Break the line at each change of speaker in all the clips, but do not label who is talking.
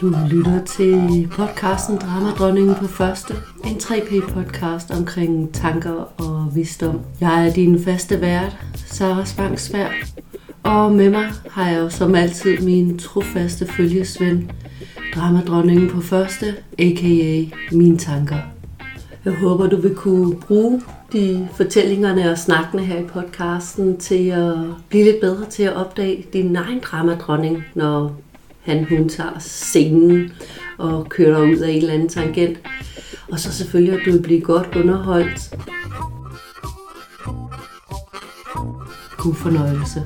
Du lytter til podcasten Dramadronningen på første. En 3P-podcast omkring tanker og visdom. Jeg er din faste vært, Sara Spangsvær. Og med mig har jeg jo som altid min trofaste følgesvend, Dramadronningen på første, a.k.a. mine tanker. Jeg håber, du vil kunne bruge de fortællingerne og snakkene her i podcasten til at blive lidt bedre til at opdage din egen dramadronning, når han hun tager scenen og kører ud af en eller anden tangent. Og så selvfølgelig, at du vil blive godt underholdt. God fornøjelse.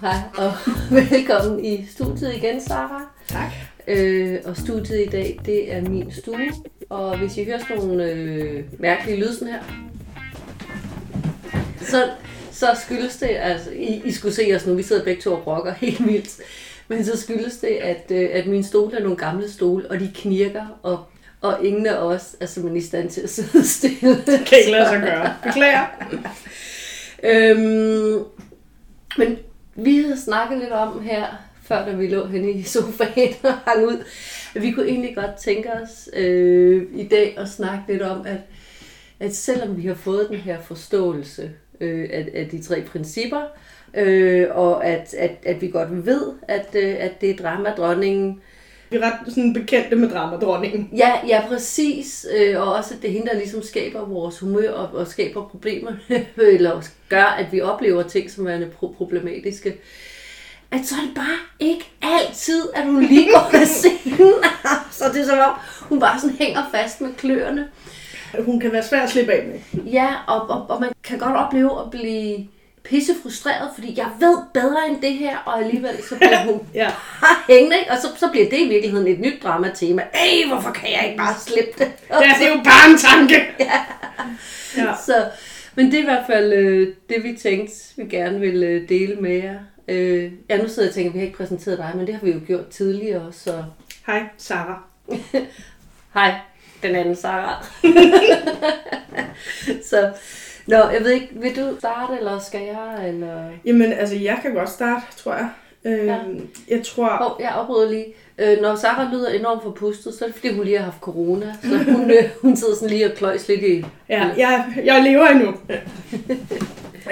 Hej og velkommen i studiet igen, Sara.
Tak.
Øh, og studiet i dag, det er min stue. Og hvis I hører sådan nogle øh, mærkelige lyde sådan her, så, så skyldes det, altså I, I skulle se os nu, vi sidder begge to og rocker helt vildt. Men så skyldes det, at, øh, at mine stole er nogle gamle stole, og de knirker, og, og ingen af os er simpelthen i stand til at sidde stille.
Det kan ikke lade sig gøre. Beklager.
Øhm, men vi havde snakket lidt om her, før da vi lå henne i sofaen og hang ud, at vi kunne egentlig godt tænke os øh, i dag at snakke lidt om, at, at selvom vi har fået den her forståelse øh, af, af de tre principper, øh, og at, at, at vi godt ved, at, øh, at det er dramadronningen,
Vi er ret sådan bekendte med dramadronningen.
Ja, ja, præcis. Øh, og også, at det hende, der ligesom skaber vores humør og, og skaber problemer, eller gør, at vi oplever ting, som er pro- problematiske. At så er det bare ikke altid, at hun lige går af scenen. så det er som om, hun bare sådan hænger fast med kløerne.
Hun kan være svær at slippe af med.
Ja, og, og, og man kan godt opleve at blive pisse frustreret, fordi jeg ved bedre end det her, og alligevel så bliver hun
Ja.
hængende, og så, så bliver det i virkeligheden et nyt dramatema. Ej, hvorfor kan jeg ikke bare slippe det?
Ja, det er jo bare en tanke. Ja.
Så, men det er i hvert fald øh, det, vi tænkte, vi gerne ville øh, dele med jer. Øh, ja, nu sidder jeg og tænker, at vi har ikke præsenteret dig, men det har vi jo gjort tidligere, så
Hej, Sara.
hej, den anden Sara. så, nå, jeg ved ikke, vil du starte, eller skal jeg, eller...
Jamen, altså, jeg kan godt starte, tror jeg. Øhm,
Ja.
Jeg tror...
Hov, jeg afbryder lige. Øh, når Sara lyder enormt forpustet, så er det fordi, hun lige har haft corona. Så hun, øh, hun sidder sådan lige og kløjs lidt i...
Ja, jeg, jeg lever endnu.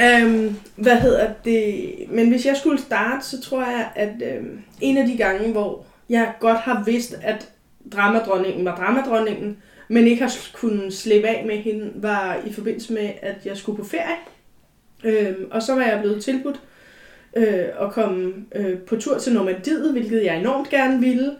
øhm, hvad hedder det? Men hvis jeg skulle starte, så tror jeg, at øhm, en af de gange, hvor jeg godt har vidst, at dramadronningen var dramadronningen, men ikke har kunnet slippe af med hende, var i forbindelse med, at jeg skulle på ferie. Øhm, og så var jeg blevet tilbudt øh, at komme øh, på tur til Normandiet, hvilket jeg enormt gerne ville.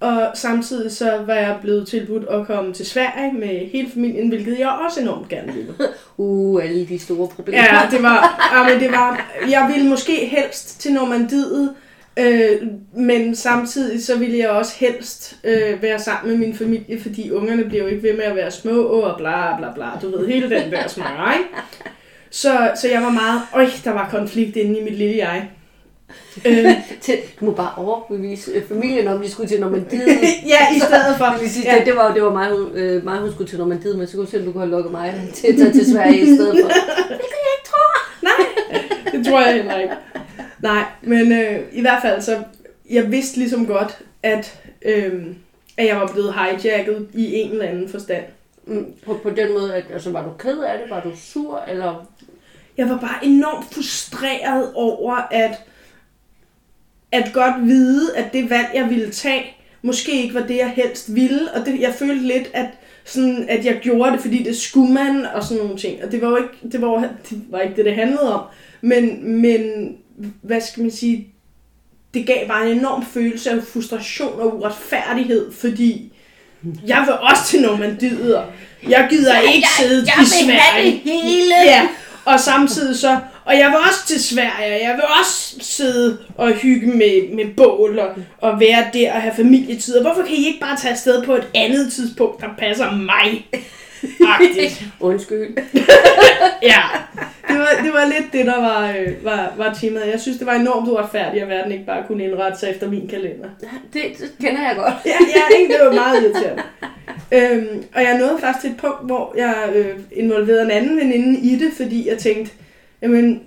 Og samtidig så var jeg blevet tilbudt at komme til Sverige med hele familien, hvilket jeg også enormt gerne ville.
Uh, alle de store problemer.
Ja, det var, ja, men det var, jeg ville måske helst til Normandiet, øh, men samtidig så ville jeg også helst øh, være sammen med min familie, fordi ungerne bliver jo ikke ved med at være små og bla bla bla, du ved, hele den der smør, ikke? Så, så jeg var meget, øj, der var konflikt inde i mit lille jeg. Øh,
til, du må bare overbevise øh, familien om, de skulle til Normandiet.
ja, i stedet for.
Det, vil sige,
Ja.
det, det, var, det var mig, hun, øh, mig, hun skulle til Normandiet, men så kunne du se, om du kunne have lukket mig til at tage til Sverige i stedet for. Hvilket jeg ikke tror.
Nej, det tror jeg heller ikke. Nej, men øh, i hvert fald så, jeg vidste ligesom godt, at, øh, at jeg var blevet hijacket i en eller anden forstand.
Mm, på, på den måde, at, altså, var du ked af det? Var du sur? Eller...
Jeg var bare enormt frustreret over, at, at godt vide, at det valg, jeg ville tage, måske ikke var det, jeg helst ville. Og det, jeg følte lidt, at, sådan, at jeg gjorde det, fordi det skulle man, og sådan nogle ting. Og det var jo ikke det, var, det, var ikke det, det handlede om. Men, men, hvad skal man sige, det gav bare en enorm følelse af frustration og uretfærdighed, fordi jeg vil også til Normandiet, og jeg gider ikke sidde i Sverige.
hele.
Ja, og samtidig så, og jeg vil også til Sverige, og jeg vil også sidde og hygge med, med bål og, og være der og have familietid. Og hvorfor kan I ikke bare tage afsted på et andet tidspunkt, der passer mig? Agtigt.
Undskyld.
Ja, det var, det var lidt det, der var, øh, var, var temaet. Jeg synes, det var enormt uretfærdigt, at verden ikke bare kunne indrette sig efter min kalender.
Det, det kender jeg godt.
Ja, ja ikke? det var meget irriterende. Øhm, og jeg nåede faktisk til et punkt, hvor jeg øh, involverede en anden veninde i det, fordi jeg tænkte, jamen,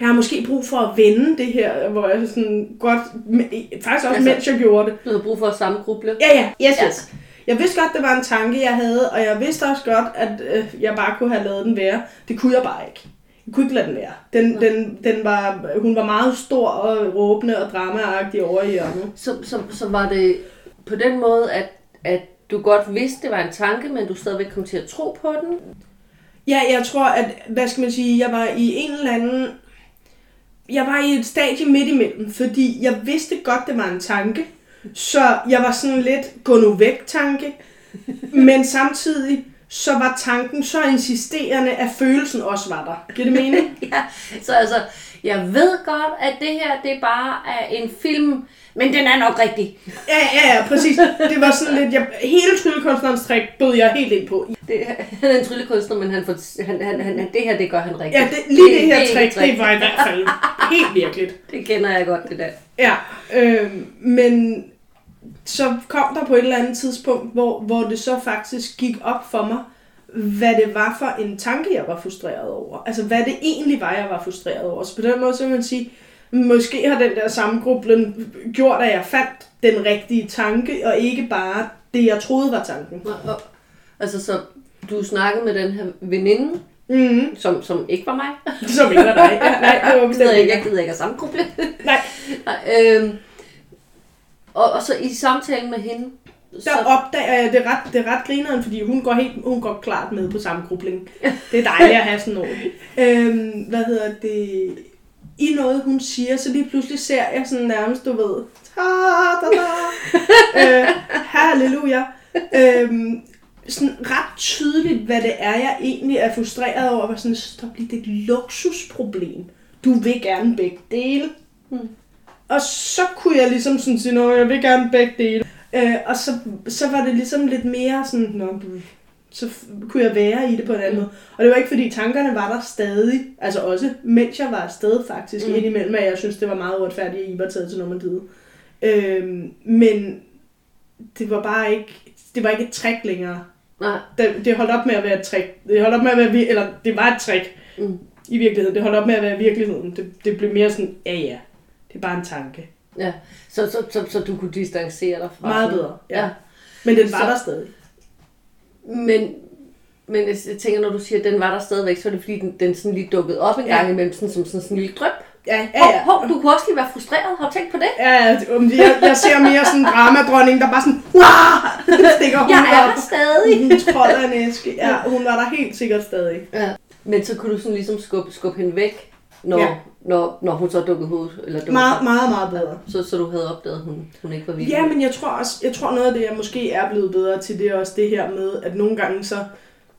jeg har måske brug for at vende det her, hvor jeg sådan godt, faktisk også
Altså-
mens jeg gjorde det.
Du havde brug for at samgruble.
Ja, ja, yes,
Ja.
Jeg vidste godt, det var en tanke, jeg havde, og jeg vidste også godt, at øh, jeg bare kunne have lavet den være. Det kunne jeg bare ikke. Jeg kunne ikke lade den være. Den,
Nå.
den, den var, hun var meget stor og råbende og dramaagtig over i hjørnet.
Så, så, så var det på den måde, at, at du godt vidste, det var en tanke, men du stadigvæk kom til at tro på den.
Ja, jeg tror, at, hvad skal man sige, jeg var i en eller anden... Jeg var i et stadie midt imellem, fordi jeg vidste godt, det var en tanke. Så jeg var sådan lidt gå nu væk tanke. Men samtidig så var tanken så insisterende, at følelsen også var der. Giver det mening?
Ja, så altså, jeg ved godt, at det her, det bare er en film, men den er nok rigtig.
Ja, ja, ja, præcis. Det var sådan lidt, jeg, hele tryllekunstnerens trick bød jeg helt ind på.
Det, han er en tryllekunstner, men han får, han, han, han, det her, det gør han rigtigt.
Ja, det, lige det, her
er ikke
trick,
et
det var i hvert fald helt virkeligt.
Det kender jeg godt, det der.
Ja, øh, men så kom der på et eller andet tidspunkt, hvor, hvor det så faktisk gik op for mig, hvad det var for en tanke, jeg var frustreret over. Altså, hvad det egentlig var, jeg var frustreret over. Så på den måde, så kan man sige, måske har den der sammengrublen gjort, at jeg fandt den rigtige tanke, og ikke bare det, jeg troede var tanken.
Og, og, altså, så du snakkede med den her veninde,
Mm,
som, som ikke var mig.
som ikke var dig. Ja, nej, det var bestemt
ikke, jeg gider ikke at sammenkruble.
Nej,
Nej, øhm, og, og så i samtalen med hende,
der
så,
opdager jeg, det er ret, det er ret grineren, fordi hun går, helt, hun går klart med på sammengrubling. Det er dejligt at have sådan noget. Øhm, hvad hedder det? I noget, hun siger, så lige pludselig ser jeg sådan nærmest, du ved, ta da da, øh, halleluja. Øhm, sådan ret tydeligt, hvad det er, jeg egentlig er frustreret over. Var sådan, stop lige, det er et luksusproblem. Du vil gerne begge dele.
Hmm.
Og så kunne jeg ligesom sådan sige, at jeg vil gerne begge dele. Øh, og så, så var det ligesom lidt mere sådan, Nå, så kunne jeg være i det på en anden
Mm.
måde. Og det var ikke fordi tankerne var der stadig, altså også mens jeg var afsted faktisk,
Mm.
indimellem, at jeg synes, det var meget uretfærdigt, at I var taget til Normandiet. Øhm, men det var bare ikke, det var ikke et trick længere.
nej,
Det, det holdt op med at være et trick. Det holdt op med at være, eller det var et trick
mm,
i virkeligheden. Det holdt op med at være virkeligheden. Det, det blev mere sådan, ja ja, det er bare en tanke.
ja. Så, så, så, så du kunne distancere dig fra
Meget bedre, ja. Men den var
Så-
der stadig.
Men, men jeg tænker, når du siger, at den var der stadigvæk, så er det fordi, den, den sådan lige dukkede op en
Ja.
gang imellem, sådan, som sådan, sådan en lille drøb.
Ja, ja,
Hov,
ja.
hov, du kunne også lige være frustreret. Har du tænkt på det?
Ja, ja, jeg, jeg ser mere sådan en dramadronning, der bare sådan, Wah! stikker hun
Jeg er
op.
stadig.
Hun trold af en æske. Ja, hun var der helt sikkert stadig.
Ja. Men så kunne du sådan ligesom skubbe, skubbe hende væk, når,
Ja.
når, når hun så dukkede hovedet? Eller dukkede
Meget, meget, meget bedre.
Så, så du havde opdaget, at hun, hun ikke var virkelig?
Ja, men jeg tror også, jeg tror noget af det, jeg måske er blevet bedre til, det er også det her med, at nogle gange så,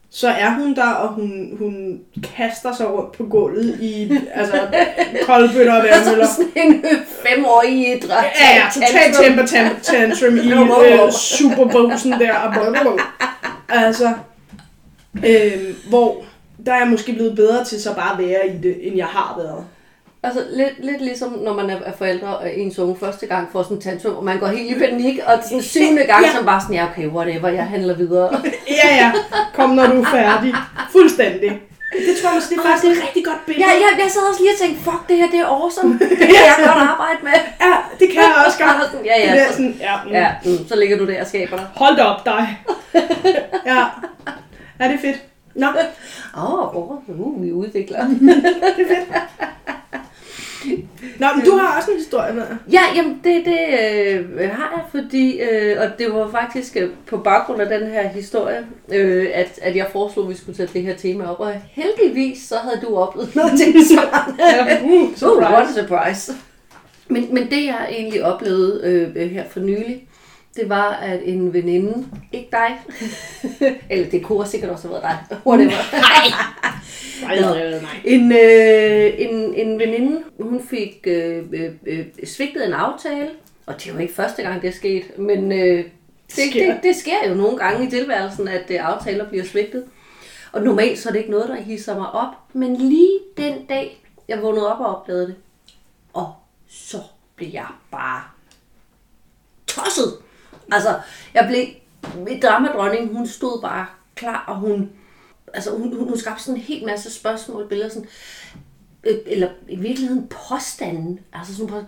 så er hun der, og hun, hun kaster sig rundt på gulvet i altså, koldbøtter og værmøller.
Altså sådan en femårig idræt.
Ja, ja, totalt temper tantrum i øh, superbosen der. Og blablabla. altså, øh, hvor der er jeg måske blevet bedre til så bare at være i det, end jeg har været.
Altså lidt, lidt ligesom, når man er forældre og ens unge første gang får sådan en tantrum, og man går helt i panik, og den syvende gang,
Ja.
så bare sådan, ja okay, whatever, jeg handler videre.
Ja, ja, kom når du er færdig. Fuldstændig. Det tror jeg måske, det er faktisk et rigtig godt billede.
Ja, jeg, jeg sad også lige og tænkte, fuck, det her, det er awesome. Det kan jeg godt arbejde med.
ja det kan jeg også godt.
Sådan, ja, ja,
Det er
så-
sådan, ja, mm.
Ja, mm, så ligger du der og skaber dig.
Hold da op, dig. ja. Ja, det er fedt. Nå,
Åh, oh, oh, uh, vi udvikler.
Nå men du har også en historie med.
Ja, jamen det, det øh, har jeg, fordi, øh, og det var faktisk øh, på baggrund af den her historie, øh, at, at jeg foreslog, at vi skulle tage det her tema op, og heldigvis så havde du oplevet noget tilsvarende.
Ja, uh,
Uh, what a surprise. Men, men det jeg egentlig oplevede øh, her for nylig, det var, at en veninde, ikke dig, eller det kunne sikkert også have været dig, whatever.
Nej, nej.
En, øh, en, en veninde, hun fik øh, øh, øh, svigtet en aftale, og det var ikke første gang, det er sket, men øh, det,
Sker.
det, det sker jo nogle gange i tilværelsen, at øh, aftaler bliver svigtet. Og normalt så er det ikke noget, der hisser mig op, men lige den dag, jeg vågnede op og opdagede det, og så blev jeg bare tosset. Altså, jeg blev... Mit dramadronning, hun stod bare klar, og hun... Altså, hun, hun, hun skabte sådan en hel masse spørgsmål, billeder sådan... øh, eller i virkeligheden påstanden, altså sådan på,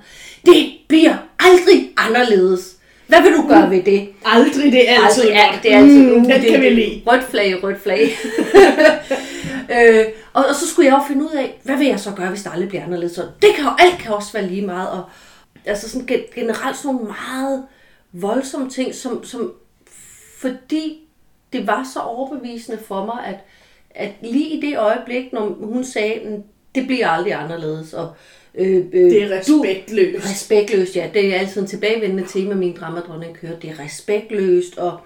det bliver aldrig anderledes. Hvad vil du gøre ved det?
Aldrig, det er altid
Aldrig, ja, det er altid,
mm,
uh,
den
det,
kan vi lide.
Rødt flag, rødt flag. øh, og, og, så skulle jeg jo finde ud af, hvad vil jeg så gøre, hvis det aldrig bliver anderledes? Så det kan jo, alt kan også være lige meget. Og, altså sådan gen- generelt sådan nogle meget voldsomme ting, som, som fordi det var så overbevisende for mig, at, at lige i det øjeblik, når hun sagde, "Mm, det bliver aldrig anderledes, og øh, øh,
Det er respektløst.
Respektløst, ja. Det er altid en tilbagevendende tema, min dramadronning kører. Det er respektløst, og,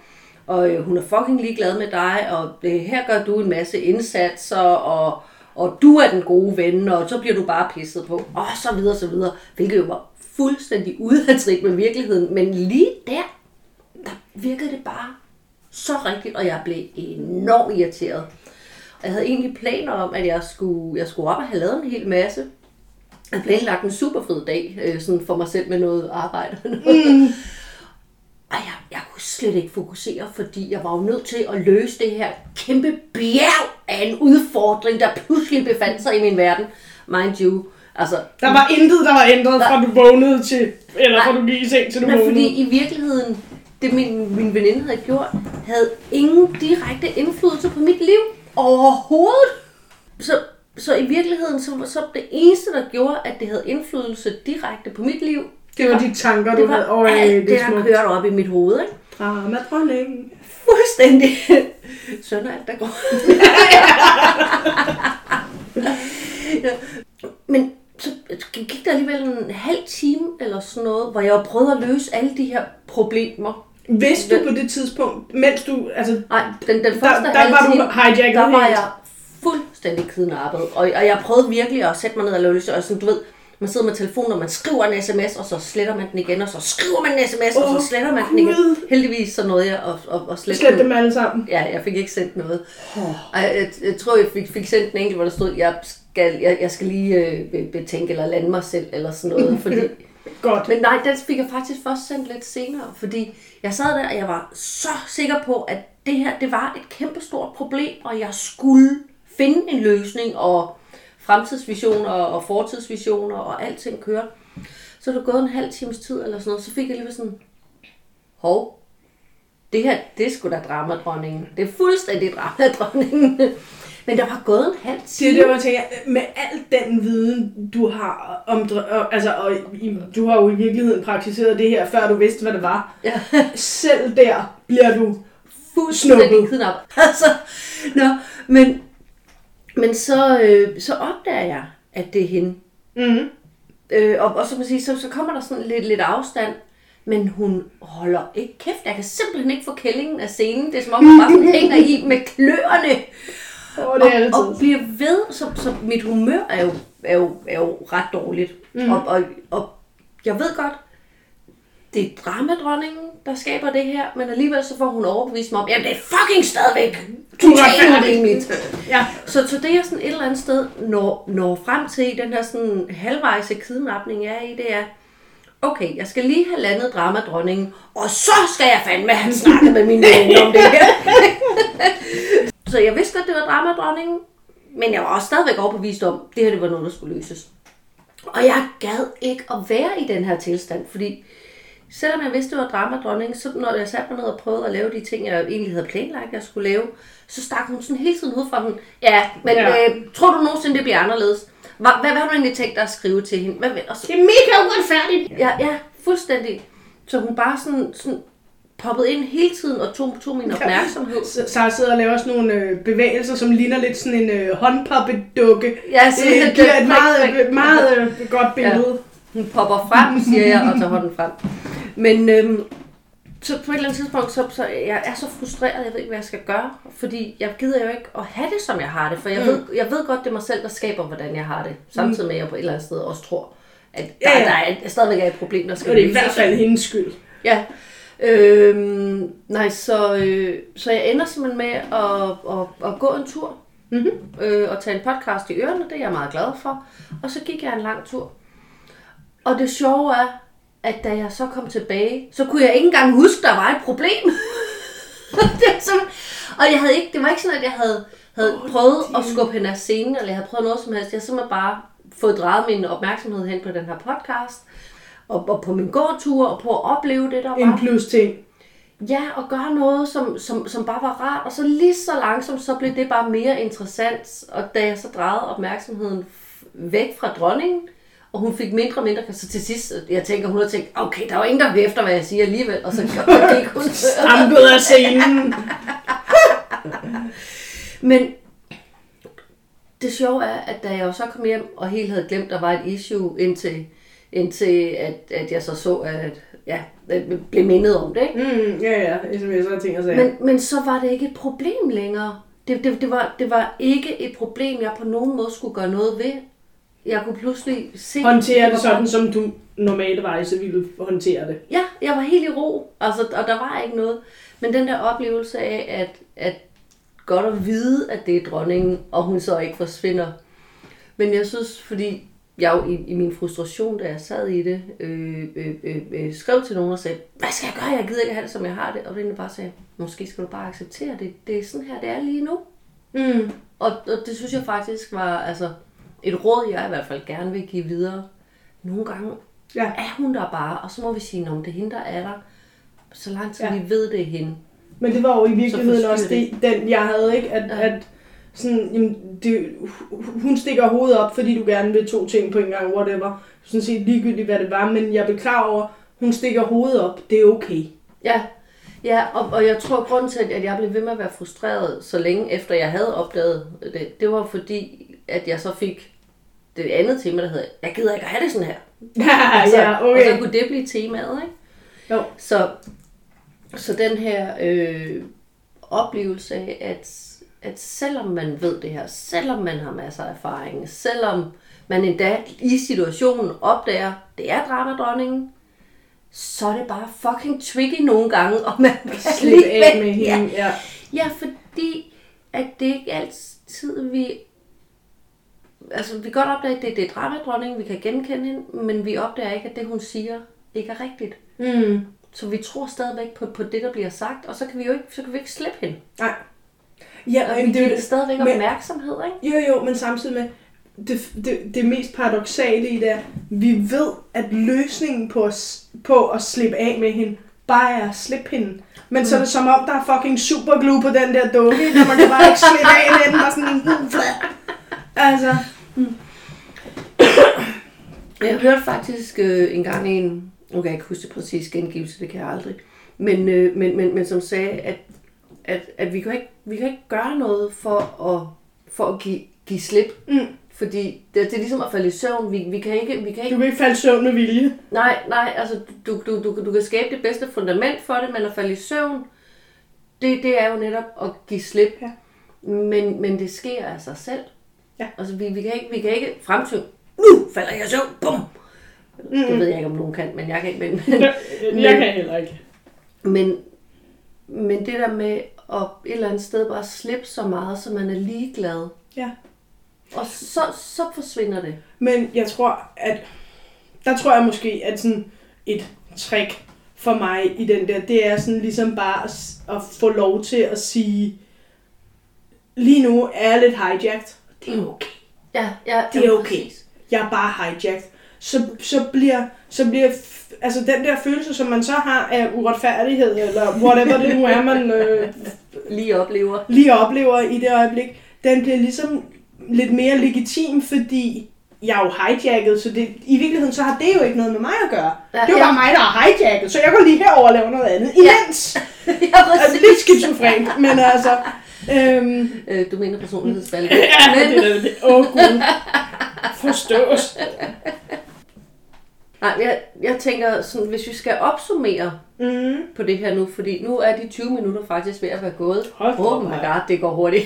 og øh, hun er fucking ligeglad med dig, og øh, her gør du en masse indsatser, og, og du er den gode ven, og så bliver du bare pisset på, og så videre, så videre. Hvilket jo var fuldstændig ude af trit med virkeligheden, men lige der, der virkede det bare så rigtigt, og jeg blev enormt irriteret. Og jeg havde egentlig planer om, at jeg skulle, jeg skulle op og have lavet en hel masse. Jeg havde planlagt en super fed dag, øh, sådan for mig selv med noget arbejde. og noget. Mm. Og jeg, jeg kunne slet ikke fokusere, fordi jeg var jo nødt til at løse det her kæmpe bjerg af en udfordring, der pludselig befandt sig i min verden. Mind you. Altså,
Der var intet, der var ændret fra du vågnede til, eller fra du gik i seng til du
Men
vågnede.
fordi i virkeligheden, det min, min veninde havde gjort, havde ingen direkte indflydelse på mit liv overhovedet. Så, så i virkeligheden, så, så det eneste, der gjorde, at det havde indflydelse direkte på mit liv,
det var de tanker, du
det var
havde. Øj,
alt
det
det,
er
der kørte op i mit hoved. Ikke?
Drama dronning.
Fuldstændig. Sådan alt, der går. ja. Men så gik der alligevel en halv time eller sådan noget, hvor jeg prøvede at løse alle de her problemer.
Vidste du på det tidspunkt, mens du, altså,
Nej, den, den første
der
halve
var du
time,
hijacket
der var
helt.
jeg fuldstændig kidnappet. Og, og jeg prøvede virkelig at sætte mig ned og løse, og sådan, du ved, man sidder med telefonen, og man skriver en sms, og så sletter man den igen, og så skriver man en sms, og
Åh,
så sletter man den igen.
Gud.
Heldigvis så nåede jeg at, at, at slette
slet dem alle sammen.
Ja, jeg fik ikke sendt noget. Og jeg, jeg, jeg tror, jeg fik, fik sendt en enkelt, hvor der stod, jeg skal, jeg, jeg skal lige øh, be- betænke eller lande mig selv, eller sådan noget. Fordi,
Godt.
men nej, den fik jeg faktisk først sendt lidt senere, fordi jeg sad der, og jeg var så sikker på, at det her, det var et kæmpestort problem, og jeg skulle finde en løsning, og fremtidsvisioner og fortidsvisioner og alting kører. Så er det gået en halv times tid eller sådan noget, så fik jeg lige sådan, hov, det her, det er sgu da dramadronningen. Det er fuldstændig dramadronningen. Men der var gået en halv
Det er
time.
det, jeg tænker, med al den viden, du har om, altså, og i, du har jo i virkeligheden praktiseret det her, før du vidste, hvad det var.
Ja,
Selv der bliver du
fuldstændig
Snuppet.
kidnappet. Altså, nå, men, men så, øh, så opdager jeg, at det er hende.
mm,
Øh, og, og så, man sige, så, så kommer der sådan lidt, lidt afstand, men hun holder ikke kæft. Jeg kan simpelthen ikke få kællingen af scenen. Det er som om, hun bare sådan hænger i med kløerne.
og det er
og, og bliver ved, så, så mit humør er jo, er jo, er jo ret dårligt. Mm. Og, og, og jeg ved godt, det er dramadronningen, der skaber det her, men alligevel så får hun overbevist mig om, jamen det er fucking stadigvæk totalt urimeligt.
Ja.
Så, så det jeg sådan et eller andet sted når, når frem til i den her sådan halvvejse kidnapning jeg er i, det er, okay, jeg skal lige have landet dramadronningen, og så skal jeg fandme have snakket med mine venner om det her. så jeg vidste godt, det var dramadronningen, men jeg var også stadigvæk overbevist om, det her det var noget, der skulle løses. Og jeg gad ikke at være i den her tilstand, fordi selvom jeg vidste, det var dramadronningen, så når jeg satte mig ned og prøvede at lave de ting, jeg egentlig havde planlagt, jeg skulle lave, så stak hun sådan hele tiden ud fra den. Ja, men
Ja.
ja. Øh, tror du nogensinde, det bliver anderledes? Hvad, hvad, hvad har du egentlig tænkt dig at skrive til hende? Hvad, og så,
Det er mega uretfærdigt.
ja, ja, fuldstændig. Så hun bare sådan, sådan poppede ind hele tiden og tog, tog min opmærksomhed.
Så Sara sidder og laver sådan nogle øh, bevægelser, som ligner lidt sådan en øh, håndpappedukke.
Ja, sådan
det
lidt,
giver
øh,
et meget, øh, meget øh, godt billede.
Hun popper frem, siger jeg, og tager hånden frem. Men øhm, så på et eller andet tidspunkt, så, så jeg er så frustreret, jeg ved ikke, hvad jeg skal gøre. Fordi jeg gider jo ikke at have det, som jeg har det. For jeg, mm. ved, jeg ved godt, det er mig selv, der skaber, hvordan jeg har det. Samtidig med, at jeg på et eller andet sted også tror, at der,
Ja, ja.
der er, stadigvæk er et problem, der skal
Og det er i
løses.
hvert fald hendes skyld.
Ja. Øhm, nej, så, øh, så jeg ender simpelthen med at, at, at gå en tur.
Mhm.
Øh, og tage en podcast i ørerne, det er jeg meget glad for. Og så gik jeg en lang tur. Og det sjove er, at da jeg så kom tilbage, så kunne jeg ikke engang huske, der var et problem. det sådan, og jeg havde ikke, det var ikke sådan, at jeg havde, havde oh, prøvet
det-
at skubbe hende af scenen, eller jeg havde prøvet noget som helst. Jeg simpelthen bare fået drejet min opmærksomhed hen på den her podcast, og, og på min gåtur, og på at opleve det, der var.
En plus ting.
Ja, og gøre noget, som, som, som bare var rart. Og så lige så langsomt, så blev det bare mere interessant. Og da jeg så drejede opmærksomheden væk fra dronningen, og hun fik mindre og mindre, så til sidst, jeg tænker, hun har tænkt, okay, der er jo ingen, der vil efter, hvad jeg siger alligevel. Og så gik hun.
Fremgået af scenen.
Men det sjove er, at da jeg jo så kom hjem og helt havde glemt, at der var et issue, indtil, indtil at, at jeg så så, at ja, at blev mindet om det. Ikke?
Mm, ja, ja, sms'er og ting og sager.
Men, men så var det ikke et problem længere. Det, det, det, var, det var ikke et problem, jeg på nogen måde skulle gøre noget ved. Jeg kunne pludselig se...
Håndtere det sådan, som du normalvejse ville håndtere det.
Ja, jeg var helt i ro, altså, og der var ikke noget. Men den der oplevelse af, at, at godt at vide, at det er dronningen, og hun så ikke forsvinder. Men jeg synes, fordi jeg jo i, i min frustration, da jeg sad i det, øh, øh, øh, øh, skrev til nogen og sagde, hvad skal jeg gøre? Jeg gider ikke have det, som jeg har det. Og det bare sagde, måske skal du bare acceptere det. Det er sådan her, det er lige nu.
Mm.
Og, og det synes jeg faktisk var altså, et råd, jeg i hvert fald gerne vil give videre. Nogle gange
Ja.
er hun der bare, og så må vi sige, om det er hende, der er der. Så lang tid
Ja.
vi ved, det er hende.
Men det var jo i virkeligheden
Så
også det, den jeg havde, ikke? At, ja. At sådan, jamen, det, hun stikker hovedet op, fordi du gerne vil to ting på en gang, whatever. Sådan set ligegyldigt, hvad det var, men jeg blev klar over, hun stikker hovedet op, det er okay.
Ja, ja og, og jeg tror, grunden til, at jeg blev ved med at være frustreret, så længe efter jeg havde opdaget det, det var fordi, at jeg så fik det andet tema, der hedder, jeg gider ikke at have det sådan her.
Ja, ja,
Og
okay.
så kunne det blive temaet, ikke?
Jo.
Så, så den her øh, oplevelse af, at, at selvom man ved det her, selvom man har masser af erfaring, selvom man endda i situationen opdager, det er dramadronningen, så er det bare fucking tricky nogle gange, og man
Slippe af med
Ja.
hende. Ja.
Ja, fordi at det ikke altid, vi... Altså, vi kan godt opdage, at det, det er dramadronningen, vi kan genkende hende, men vi opdager ikke, at det, hun siger, ikke er rigtigt.
Mm.
Så vi tror stadigvæk på, på det, der bliver sagt, og så kan vi jo ikke, så kan vi ikke slippe hende.
Nej. Ja,
Og vi
men det, er
stadigvæk
men-
opmærksomhed, ikke?
Jo, jo, men samtidig med, det, det, det mest paradoxale i det er, vi ved, at løsningen på at, s- på at slippe af med hende, bare er at slippe hende. Men mm. så er det som om, der er fucking superglue på den der dukke, og man kan bare ikke slippe af med den, bare sådan... Altså,
Jeg hørte faktisk øh, en gang en, nu kan jeg ikke huske det præcis gengivelse, det kan jeg aldrig, men, øh, men, men, men som sagde, at, at, at vi, kan ikke, vi kan ikke gøre noget for at, for at give, give slip.
Mm.
Fordi det, det er ligesom at falde i søvn. Vi, vi kan ikke, vi kan
du
ikke
kan ikke falde i søvn med vilje.
Nej, nej, altså du, du, du, du kan skabe det bedste fundament for det, men at falde i søvn, det, det er jo netop at give slip.
Ja.
Men, men det sker af sig selv.
Ja.
Altså vi, vi, kan ikke, vi kan ikke fremtynge, nu falder jeg søvn, bum! Mm. Det ved jeg ikke, om nogen kan, men jeg kan ikke. Men,
Jeg kan heller ikke.
men, men det der med at et eller andet sted bare slippe så meget, så man er ligeglad,
Ja.
og så, så forsvinder det.
Men jeg tror, at der tror jeg måske, at sådan et trick for mig i den der, det er sådan ligesom bare at, at få lov til at sige, lige nu er jeg lidt hijacked. Det er okay.
Ja, ja,
Det er
ja,
okay.
præcis.
Jeg er bare hijacked. Så, så bliver, så bliver altså den der følelse, som man så har af uretfærdighed, eller whatever det nu er, man øh,
Lige oplever.
lige oplever i det øjeblik, den bliver ligesom lidt mere legitim, fordi jeg er jo hijacket, så det, i virkeligheden så har det jo ikke noget med mig at gøre.
Ja,
det er jo
ja.
bare mig, der er hijacket, så jeg går lige herover og laver noget andet. Imens!
ja,
altså lidt skizofren, men altså... Øhm,
Øh, du mener personlighedsvalg.
ja, det er det. Åh oh, gud. Forstås.
Nej, jeg, jeg tænker, sådan, hvis vi skal opsummere
Mm.
på det her nu, fordi nu er de 20 minutter faktisk ved at være gået.
Hold
oh my god, det går hurtigt.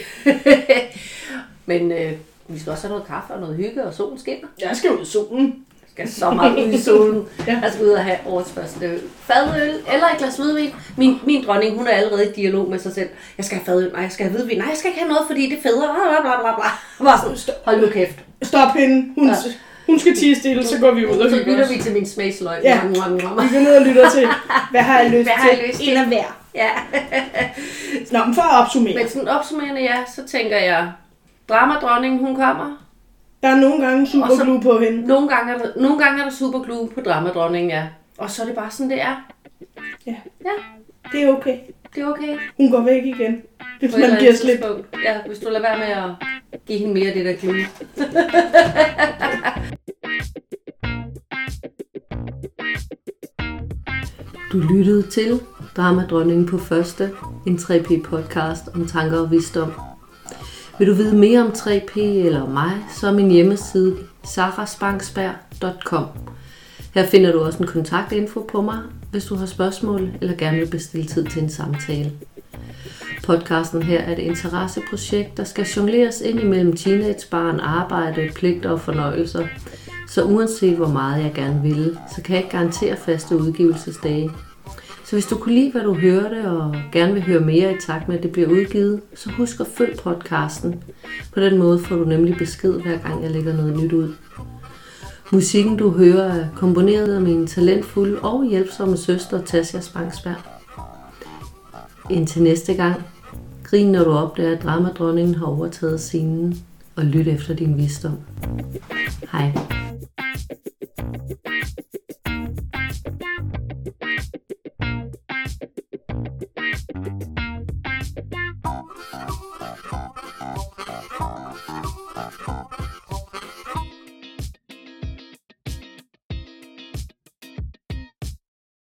Men øh, vi skal også have noget kaffe og noget hygge, og solen skinner.
Jeg skal ud i solen.
Skal så meget ud i solen.
Ja.
Jeg skal ud og have årets første fadøl, eller et glas hvidvin. Min, min dronning, hun er allerede i dialog med sig selv. Jeg skal have fadøl, nej, jeg skal have hvidvin, nej, jeg skal ikke have noget, fordi det er federe, bla bla bla bla. Bare sådan, hold nu kæft.
Stop hende. Hun,
Ja.
hun skal tige stille, så går vi ud og
Så lytter vi til min smagsløg.
Ja. Vi går ned og lytter til, hvad har jeg lyst
Hvad har jeg
til?
lyst til?
En af hver.
Ja.
Nå, men for at opsummere.
Men sådan opsummerende, ja, så tænker jeg, dramadronningen, hun kommer.
Der er nogle gange superglue på hende.
Nogle gange, er der, nogle gange er der superglue på dramadronningen, ja. Og så er det bare sådan, det er.
Ja.
Ja,
Det er okay.
det er okay.
Hun går væk igen. Hvis
På et
man
eller
giver
andet
slip.
tidspunkt. Ja, hvis du lader være med at give hende mere af det der glue. Du lyttede til Dramadronningen på første, en 3P podcast om tanker og visdom. Vil du vide mere om 3P eller mig, så er min hjemmeside sarasbanksberg.com. Her finder du også en kontaktinfo på mig, hvis du har spørgsmål eller gerne vil bestille tid til en samtale. Podcasten her er et interesseprojekt, der skal jongleres ind imellem teenagebarn, arbejde, pligter og fornøjelser. Så uanset hvor meget jeg gerne vil, så kan jeg ikke garantere faste udgivelsesdage. Så hvis du kunne lide, hvad du hørte, og gerne vil høre mere i takt med, at det bliver udgivet, så husk at følg podcasten. På den måde får du nemlig besked, hver gang jeg lægger noget nyt ud. Musikken, du hører, er komponeret af min talentfulde og hjælpsomme søster, Tasja Spangsberg. Indtil næste gang, grin når du opdager, at dramadronningen har overtaget scenen, og lyt efter din visdom. Hej.